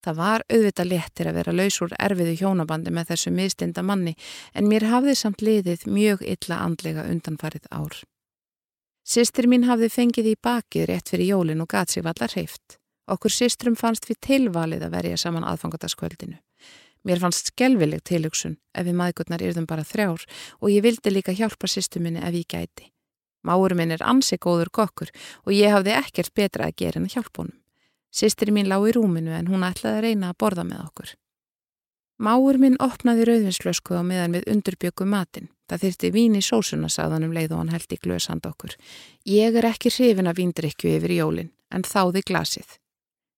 Það var auðvitað léttir að vera laus úr erfiðu hjónabandi með þessu miðstinda manni en mér hafði samt liðið mjög illa andlega undanfarið ár. Sistir mín hafði fengið í bakið rétt fyrir jólin og gat sér vallar hreift. Okkur sistrum fannst við tilvalið að verja saman aðfangataskvöldinu. Mér fannst skelvileg tilugsun ef við maðgurnar yrðum bara þrjár og ég vildi líka hjálpa sýstu minni ef ég gæti. Máur minn er ansi góður kokkur og ég hafði ekkert betra að gera en að hjálpa honum. Sistri mín lág í rúminu en hún ætlaði að reyna að borða með okkur. Máur minn opnaði rauðvinslösku á meðan við undurbjökum matinn. Það þyrti vín í sósuna sagðan um leið og hann held í glöðsand okkur. Ég er ekki hrifin að víndrykju yfir jólinn en þáði glasið.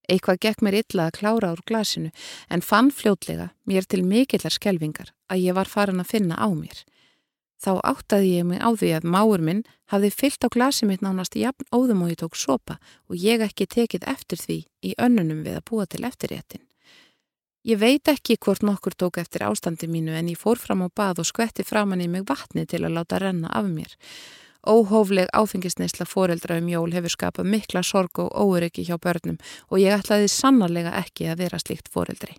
Eitthvað gekk mér illa að klára úr glasinu en fann fljótlega mér til mikillar skelvingar að ég var farin að finna á mér. Þá áttaði ég mig á því að máur minn hafði fyllt á glasi mitt nánast jafn óðum og ég tók sopa og ég ekki tekið eftir því í önnunum við að búa til eftirréttin. Ég veit ekki hvort nokkur tók eftir ástandi mínu en ég fór fram á bað og skvetti framann í mig vatni til að láta renna af mér. Óhófleg áfengisneisla foreldra um jól hefur skapað mikla sorg og óöryggi hjá börnum og ég ætlaði sannarlega ekki að vera slíkt foreldri.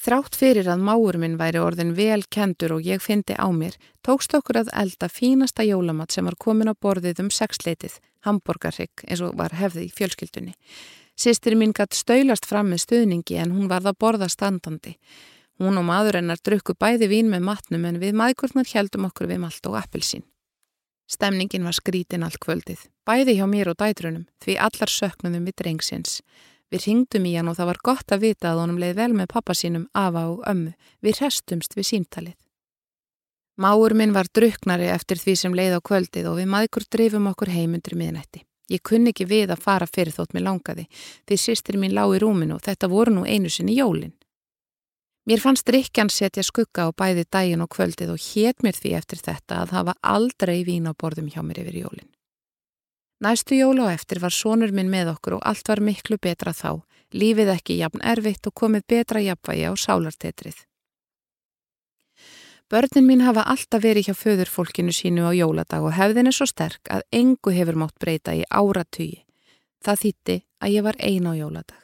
Þrátt fyrir að máur minn væri orðin vel kendur og ég fyndi á mér, tókst okkur að elda fínasta jólamat sem var komin á borðið um sexleitið, hambúrgarrygg eins og var hefði í fjölskyldunni. Sistri mín gatt stöylast fram með stuðningi en hún varð að borða standandi. Hún og maður hennar drukku bæði vín með matnum en við maðgurnar heldum okkur við malt og appilsín. Stemningin var skrítin allt kvöldið, bæði hjá mér og dætrunum, því allar söknum við drengsins. Við ringdum í hann og það var gott að vita að honum leið vel með pappa sínum, afa og ömmu. Við restumst við símtalið. Máur minn var druknari eftir því sem leið á kvöldið og við maðgur drifum okkur heimundri miðnætti. Ég kunni ekki við að fara fyrir þótt mér langaði því sýstir mín lág í rúminu og þetta voru nú einu sinni jólin. Mér fannst Rikkan setja skugga á bæði daginn og kvöldið og hétt mér því eftir þetta að hafa aldrei vín á borðum hjá mér yfir jólin. Næstu jóla og eftir var sonur minn með okkur og allt var miklu betra þá, lífið ekki jafn erfitt og komið betra jafnvægi á sálartetrið. Börnin mín hafa alltaf verið hjá föðurfólkinu sínu á jóladag og hefðin er svo sterk að engu hefur mátt breyta í áratugi. Það þýtti að ég var eina á jóladag.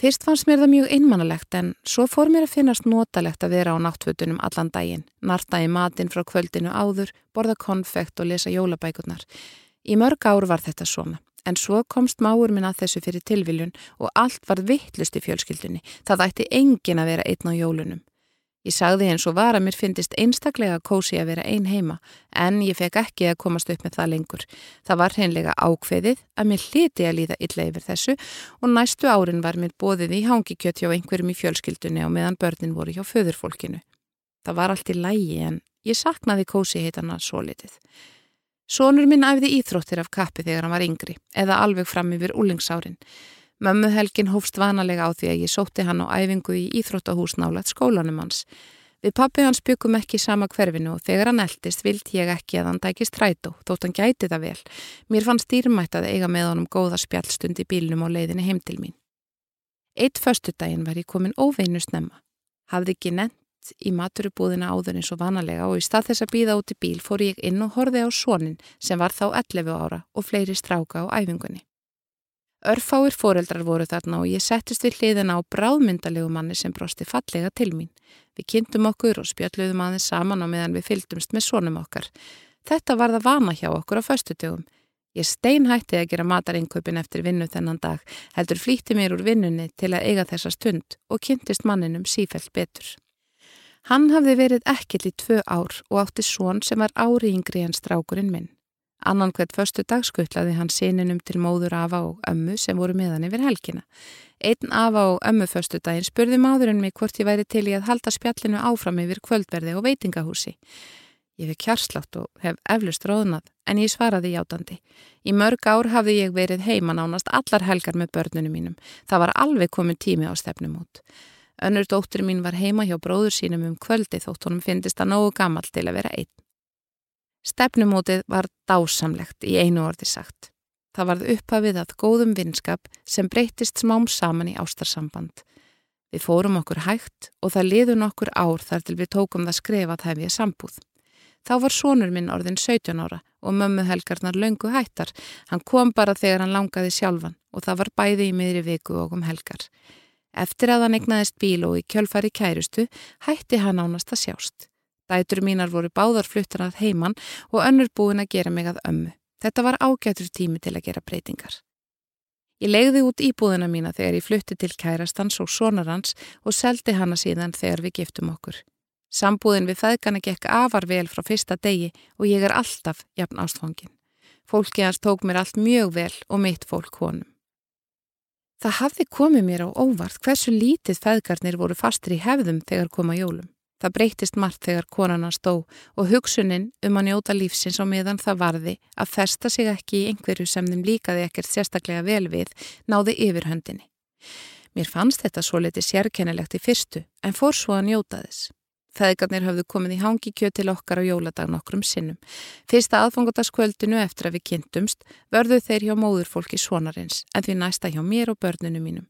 Fyrst fannst mér það mjög einmannalegt en svo fór mér að finnast notalegt að vera á náttfötunum allan daginn, narta í matinn frá kvöldinu áður, borða konfekt og lesa jólabækurnar. Í mörg ár var þetta svona, en svo komst máur minn að þessu fyrir tilviljun og allt var vittlust í fjölskyldunni. Það ætti engin að vera einn á jólunum. Ég sagði eins og var að mér finnist einstaklega kósi að vera ein heima, en ég fekk ekki að komast upp með það lengur. Það var hreinlega ákveðið að mér hliti að líða illa yfir þessu og næstu árin var mér bóðið í hangikjött hjá einhverjum í fjölskyldunni og meðan börnin voru hjá föðurfólkinu. Það var allt í lægi en ég saknaði kósi heitana svo litið. Sónur minn æfði íþróttir af kappi þegar hann var yngri, eða alveg fram yfir úlingsárin. Mömmuhelgin hófst vanalega á því að ég sótti hann á æfingu í íþróttahús nálat skólanum hans. Við pappi hans byggum ekki sama hverfinu og þegar hann eldist vild ég ekki að hann dækist rætó, þótt hann gæti það vel. Mér fannst dýrmætt að eiga með honum góða spjallstund í bílnum á leiðinni heim til mín. Eitt föstudaginn var ég komin óveinu snemma. Hafði ekki nefnt í maturubúðina áður eins og vanalega og í stað þess að býða út í bíl fór ég inn og horfi á sónin sem var þá 11 ára og fleiri stráka á æfingunni. Örfáir foreldrar voru þarna og ég settist við hliðina á bráðmyndalegu manni sem brosti fallega til mín. Við kynntum okkur og spjalluðum aðeins saman á meðan við fylgdumst með sónum okkar. Þetta var það vana hjá okkur á föstutugum. Ég steinhætti að gera matarinköpin eftir vinnu þennan dag, heldur flýtti mér úr vinnunni til að eiga þessa stund og kynntist manninum sífælt betur. Hann hafði verið ekkill í tvö ár og átti svon sem var ári yngri en strákurinn minn. Annan hvert förstu dag skuttlaði hann síninum til móður afa og ömmu sem voru með hann yfir helgina. Einn afa og ömmu förstu daginn spurði maðurinn mig hvort ég væri til í að halda spjallinu áfram yfir kvöldverði og veitingahúsi. Ég hef kjarslátt og hef eflust róðnað en ég svaraði játandi. Í mörg ár hafði ég verið heima nánast allar helgar með börnunum mínum. Það var alveg komin tími á stefnum út. Önnur dóttur mín var heima hjá bróður sínum um kvöldi þótt honum finnist að nógu gammal til að vera einn. Stefnumótið var dásamlegt í einu orði sagt. Það varð upphafið að góðum vinskap sem breytist smám saman í ástarsamband. Við fórum okkur hægt og það liðun okkur ár þar til við tókum það skrefað hefðið sambúð. Þá var sónur minn orðin 17 ára og mömmu helgarnar löngu hættar. Hann kom bara þegar hann langaði sjálfan og það var bæði í miðri viku og um helgar. Eftir að hann egnaðist bíl og í kjölfari kærustu hætti hann ánast að sjást. Dætur mínar voru báðar fluttar að heiman og önnur búin að gera mig að ömmu. Þetta var ágætur tími til að gera breytingar. Ég legði út íbúðina mína þegar ég flutti til kærastans og sonarans og seldi hana síðan þegar við giftum okkur. Sambúðin við feðgana gekk afar vel frá fyrsta degi og ég er alltaf jafn ástfangin. Fólki hans tók mér allt mjög vel og mitt fólk honum. Það hafði komið mér á óvart hversu lítið feðgarnir voru fastur í hefðum þegar koma jólum. Það breytist margt þegar konana stó og hugsunin um að njóta lífsins á meðan það varði að festa sig ekki í einhverju sem þeim líkaði ekkert sérstaklega vel við náði yfir höndinni. Mér fannst þetta svo litið sérkennilegt í fyrstu en fór svo að njóta þess. Feðgarnir hafðu komið í hangi kjöt til okkar á jóladag nokkrum sinnum. Fyrsta aðfangataskvöldinu eftir að við kynntumst vörðu þeir hjá móðurfólki svonarins en því næsta hjá mér og börnunu mínum.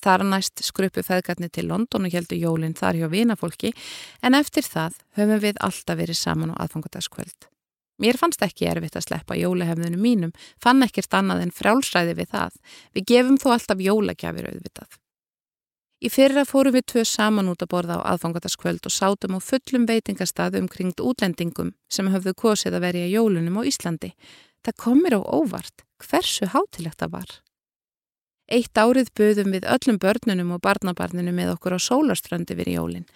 Þar næst skruppu feðgarnir til London og heldu jólinn þar hjá vinafólki en eftir það höfum við alltaf verið saman á aðfangataskvöld. Mér fannst ekki erfitt að sleppa jólahefðunum mínum, fann ekkert annað en frálsræði við það. Við gefum þó alltaf jólagjafir auðvitað. Í fyrra fórum við tvö saman út að borða á aðfangataskvöld og sátum á fullum veitingastað umkringt útlendingum sem hafðu kosið að verja jólunum á Íslandi. Það komir á óvart hversu hátilegt það var. Eitt árið buðum við öllum börnunum og barnabarninu með okkur á sólaströndi við jólinn.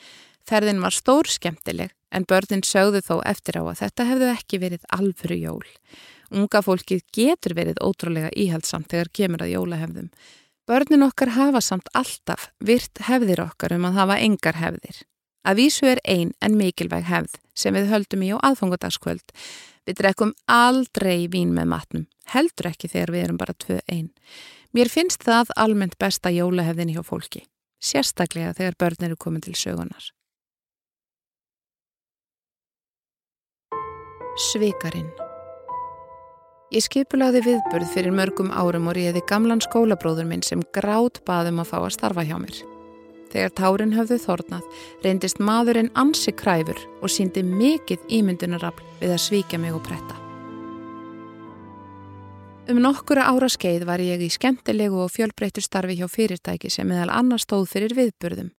Ferðin var stór skemmtileg en börnin sögðu þó eftir á að þetta hefðu ekki verið alvöru jól. Unga fólkið getur verið ótrúlega íhaldsamt þegar kemur að jólahefðum. Börnin okkar hafa samt alltaf virt hefðir okkar um að hafa engar hefðir. Að vísu er ein en mikilvæg hefð sem við höldum í á aðfangadagskvöld. Við drekkum aldrei vín með matnum, heldur ekki þegar við erum bara tvö einn. Mér finnst það almennt besta jólahefðin hjá fólki, sérstaklega þegar börn eru komin til sögunar. Svikarinn Ég skipulaði viðburð fyrir mörgum árum og réði gamlan skólabróður minn sem grátt baðum að fá að starfa hjá mér. Þegar tárin höfðu þornað reyndist maðurinn ansi kræfur og síndi mikið ímyndunarafl við að svíkja mig og pretta. Um nokkura ára skeið var ég í skemmtilegu og fjölbreyttu starfi hjá fyrirtæki sem meðal annar stóð fyrir viðburðum.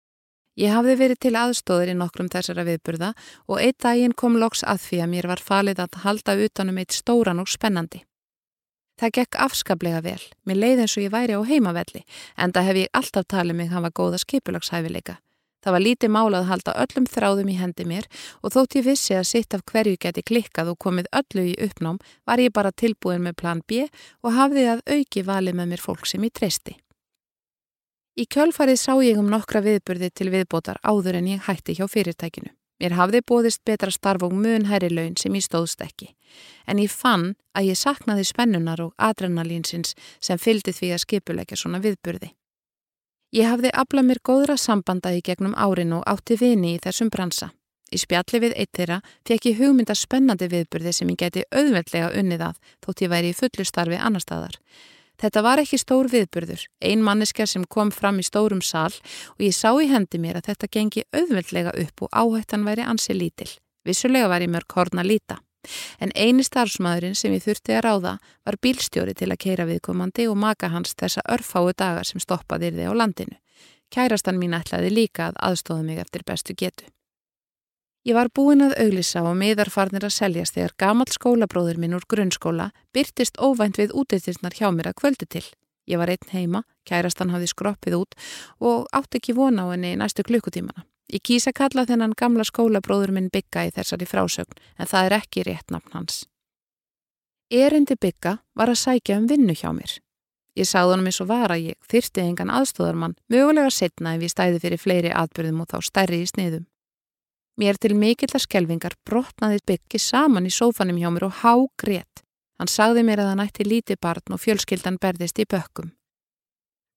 Ég hafði verið til aðstóður í nokkrum þessara viðburða og eitt daginn kom loks að því að mér var falið að halda utanum eitt stóran og spennandi. Það gekk afskaplega vel, mér leið eins og ég væri á heimavelli, en það hef ég alltaf talið mig hafa góða skipulagshæfileika. Það var lítið málað að halda öllum þráðum í hendi mér og þótt ég vissi að sitt af hverju geti klikkað og komið öllu í uppnám var ég bara tilbúin með plan B og hafði að auki valið með mér fólk sem ég treysti. Í kjölfarið sá ég um nokkra viðburði til viðbótar áður en ég hætti hjá fyrirtækinu. Mér hafði bóðist betra starf og mun hæri laun sem ég stóðst ekki. En ég fann að ég saknaði spennunar og adrenalínsins sem fyldi því að skipulegja svona viðburði. Ég hafði aflað mér góðra sambanda í gegnum árin og átti vini í þessum bransa. Í spjalli við eitt þeirra fekk ég hugmynda spennandi viðburði sem ég geti auðveldlega unnið að þótt ég væri í fullu starfi annar staðar. Þetta var ekki stór viðburður, ein manneska sem kom fram í stórum sal og ég sá í hendi mér að þetta gengi auðveldlega upp og áhættan væri ansi lítil. Vissulega var ég mörg horn að líta. En eini starfsmæðurinn sem ég þurfti að ráða var bílstjóri til að keira viðkomandi og maka hans þessa örfáu dagar sem stoppaði þið á landinu. Kærastan mín ætlaði líka að aðstóða mig eftir bestu getu. Ég var búin að auglisa og miðarfarnir að seljast þegar gamalt skólabróður minn úr grunnskóla byrtist óvænt við útýttisnar hjá mér að kvöldu til. Ég var einn heima, kærastan hafði skroppið út og átt ekki vona á henni næstu klukkutímana. Ég kýsa kalla þennan gamla skólabróður minn bygga í þessari frásögn en það er ekki rétt nafn hans. Erindi bygga var að sækja um vinnu hjá mér. Ég sagði honum eins og var að ég þyrti engan aðstóðarmann, mögulega setna ef ég stæði fyrir fleiri atbyrðum og þá stærri í sniðum. Mér til mikill að skelvingar brotnaði byggi saman í sófanum hjá mér og há grétt. Hann sagði mér að hann ætti lítið barn og fjölskyldan berðist í bökkum.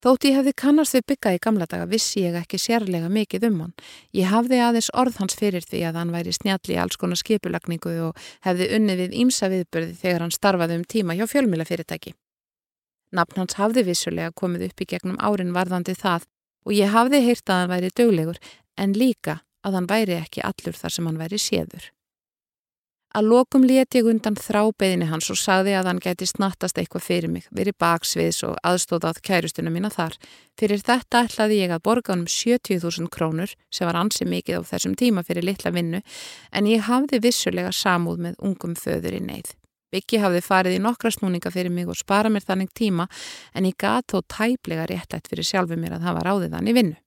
Þótt ég hefði kannast við bygga í gamla daga vissi ég ekki sérlega mikið um hann. Ég hafði aðeins orð hans fyrir því að hann væri snjalli í alls konar skipulagningu og hefði unni við ímsa viðbörði þegar hann starfaði um tíma hjá fjölmjöla Nafn hans hafði vissulega komið upp í gegnum árin varðandi það og ég hafði heyrt að hann væri döglegur en líka að hann væri ekki allur þar sem hann væri séður. Að lokum leti ég undan þrábeðinni hans og sagði að hann gæti snattast eitthvað fyrir mig, verið baksviðs og aðstóðað kærustuna mína þar. Fyrir þetta ætlaði ég að borga hann um 70.000 krónur sem var ansi mikið á þessum tíma fyrir litla vinnu en ég hafði vissulega samúð með ungum föður í neyð. Byggi hafði farið í nokkra snúninga fyrir mig og spara mér þannig tíma en ég gat þó tæplega réttætt fyrir sjálfu mér að hafa ráðið hann í vinnu.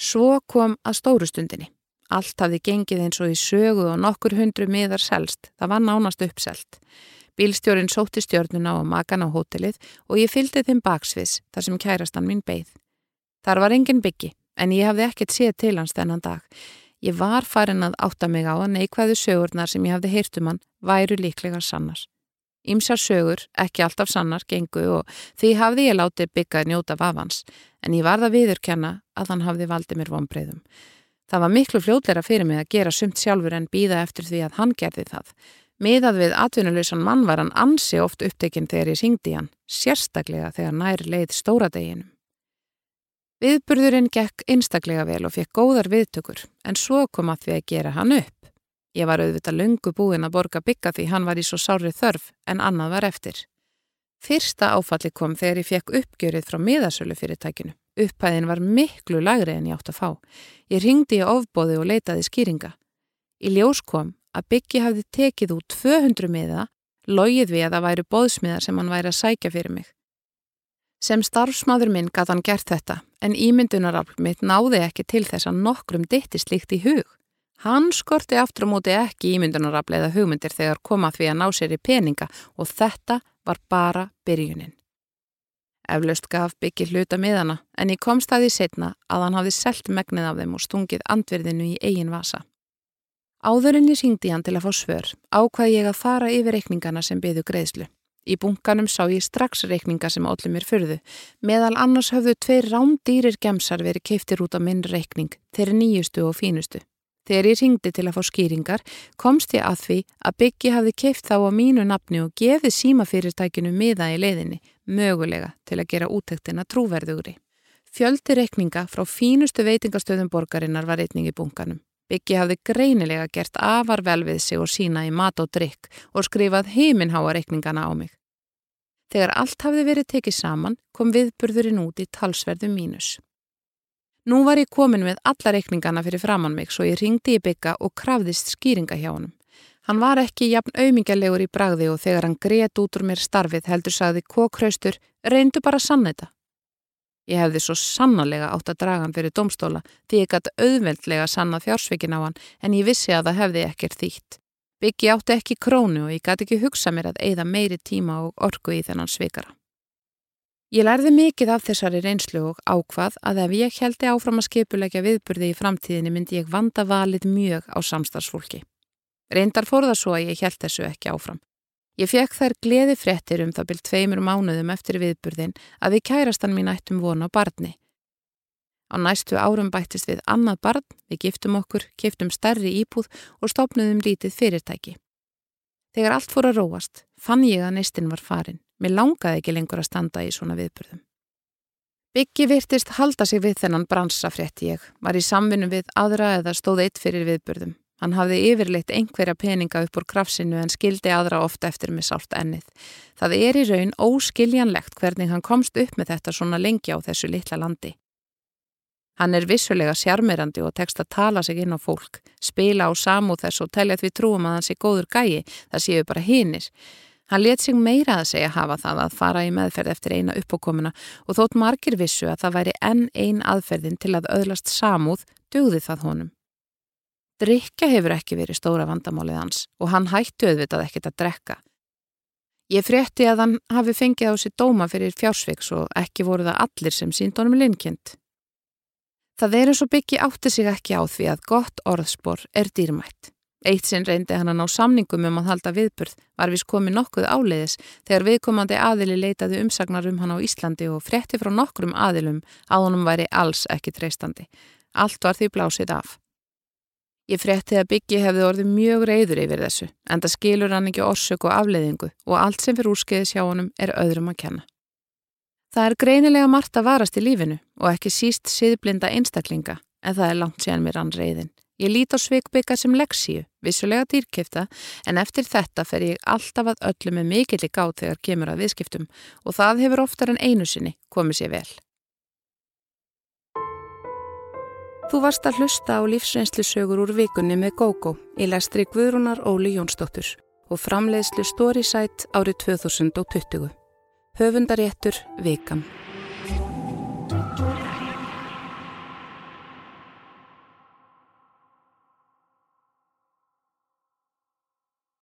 Svo kom að stórustundinni. Allt hafði gengið eins og í sögu og nokkur hundru miðar selst. Það var nánast uppselt. Bílstjórin sótti stjörnuna og makan á hótelið og ég fylgdi þeim baksvis þar sem kærastan mín beigð. Þar var engin byggi en ég hafði ekkert séð til hans þennan dag. Ég var farin að átta mig á að neikvæðu sögurnar sem ég hafði heyrt um hann væru líklega sannar. Ímsar sögur, ekki alltaf sannar, gengu og því hafði ég látið byggað njóta vafans en ég varða viðurkenna að hann hafði valdið mér vonbreyðum. Það var miklu fljóðleira fyrir mig að gera sumt sjálfur en býða eftir því að hann gerði það. Miðað við atvinnuleysan mann var hann ansi oft upptekinn þegar ég syngdi hann, sérstaklega þegar nær leið stóra deginum. Viðburðurinn gekk einstaklega vel og fekk góðar viðtökur, en svo kom að því að gera hann upp. Ég var auðvitað lungu búinn að borga bygga því hann var í svo sárið þörf, en annað var eftir. Fyrsta áfalli kom þegar ég fekk uppgjörið frá miðasölu fyrirtækinu. Upphæðin var miklu lagri en ég átt að fá. Ég ringdi í ofbóði og leitaði skýringa. Í ljós kom að Byggi hafði tekið út 200 miða, logið við að það væri bóðsmiðar sem hann væri að sækja fyrir mig. Sem starfsmáður minn gæti hann gert þetta, en ímyndunarafl mitt náði ekki til þess að nokkrum dittist líkt í hug. Hann skorti aftur á móti ekki ímyndunarafl eða hugmyndir þegar koma því að ná sér í peninga og þetta var bara byrjunin. Eflaust gaf byggi hluta miðana en ég kom staði setna að hann hafði selt megnið af þeim og stungið andverðinu í eigin vasa. Áðurinn ég syngdi hann til að fá svör, ákvaði ég að fara yfir reikningana sem byðu greiðslu. Í bunkanum sá ég strax reikninga sem allir mér fyrðu. Meðal annars höfðu tveir rándýrir gemsar verið keiftir út á minn reikning, þeirri nýjustu og fínustu. Þegar ég ringdi til að fá skýringar komst ég að því að Byggi hafði keift þá á mínu nafni og gefið símafyrirtækinu miða í leiðinni, mögulega til að gera úttektina trúverðugri. Fjöldi rekninga frá fínustu veitingastöðum borgarinnar var reitning í bunkanum. Byggi hafði greinilega gert afar vel við sig og sína í mat og drikk og skrifað heiminháa rekningana á mig. Þegar allt hafði verið tekið saman kom viðburðurinn út í talsverðu mínus. Nú var ég komin með alla reikningana fyrir framann mig svo ég ringdi í bygga og krafðist skýringa hjá honum. Hann var ekki jafn auðmingjalegur í bragði og þegar hann greiðt út úr mér starfið heldur sagði kókraustur, reyndu bara þetta. Ég hefði svo sannarlega átt að draga hann fyrir domstóla því ég gæti auðveldlega sanna fjársveikin á hann en ég vissi að það hefði ekkert þýtt. Byggi átti ekki krónu og ég gæti ekki hugsa mér að eigða meiri tíma og orgu í þennan sveikara. Ég lærði mikið af þessari reynslu og ákvað að ef ég heldi áfram að skipulegja viðburði í framtíðinni myndi ég vanda valið mjög á samstagsfólki. Reyndar fór það svo að ég held þessu ekki áfram. Ég fekk þær gleði frettir um það byrjt tveimur mánuðum eftir viðburðin að við kærastan mín ættum vona á barni. Á næstu árum bættist við annað barn, við giftum okkur, kiftum stærri íbúð og stopnuðum lítið fyrirtæki. Þegar allt fór að róast, fann ég að neistinn var farin. Mér langaði ekki lengur að standa í svona viðburðum. Byggi virtist halda sig við þennan bransa frétti ég, var í samvinnu við aðra eða stóð eitt fyrir viðburðum. Hann hafði yfirleitt einhverja peninga upp úr krafsinu en skildi aðra ofta eftir með sált ennið. Það er í raun óskiljanlegt hvernig hann komst upp með þetta svona lengi á þessu litla landi. Hann er vissulega sjarmirandi og tekst að tala sig inn á fólk, spila á samúð þess og telja því trúum að hann sé góður gæi, það séu bara hinnir. Hann let sig meira að segja hafa það að fara í meðferð eftir eina uppókomuna og þótt margir vissu að það væri enn ein aðferðin til að öðlast samúð dugði það honum. Drykja hefur ekki verið stóra vandamálið hans og hann hættu auðvitað ekkert að drekka. Ég frétti að hann hafi fengið á sér dóma fyrir fjársviks og ekki voru það allir sem sínd honum linkind. Það er eins og byggi átti sig ekki á því að gott orðspor er dýrmætt. Eitt sinn reyndi hann að ná samningum um að halda viðburð, var viss komið nokkuð áleiðis þegar viðkomandi aðili leitaði umsagnar um hann á Íslandi og frétti frá nokkrum aðilum að honum væri alls ekki treystandi. Allt var því blásið af. Ég frétti að Byggi hefði orðið mjög reyður yfir þessu, en það skilur hann ekki orsök og afleiðingu og allt sem fyrir úrskeiðis hjá honum er öðrum að kenna. Það er greinilega margt að varast í lífinu og ekki síst siðblinda einstaklinga, en það er langt séðan mér ann reyðin. Ég lít á sveikbyggar sem leksíu, vissulega dýrkifta, en eftir þetta fer ég alltaf að öllu með mikillig gátt þegar kemur að viðskiptum og það hefur oftar en einu sinni komið sér vel. Þú varst að hlusta á lífsreynslu sögur úr vikunni með GóGó í lestri Guðrúnar Óli Jónsdóttur og framleiðslu Storysite árið 2020. Höfundaréttur Vikan.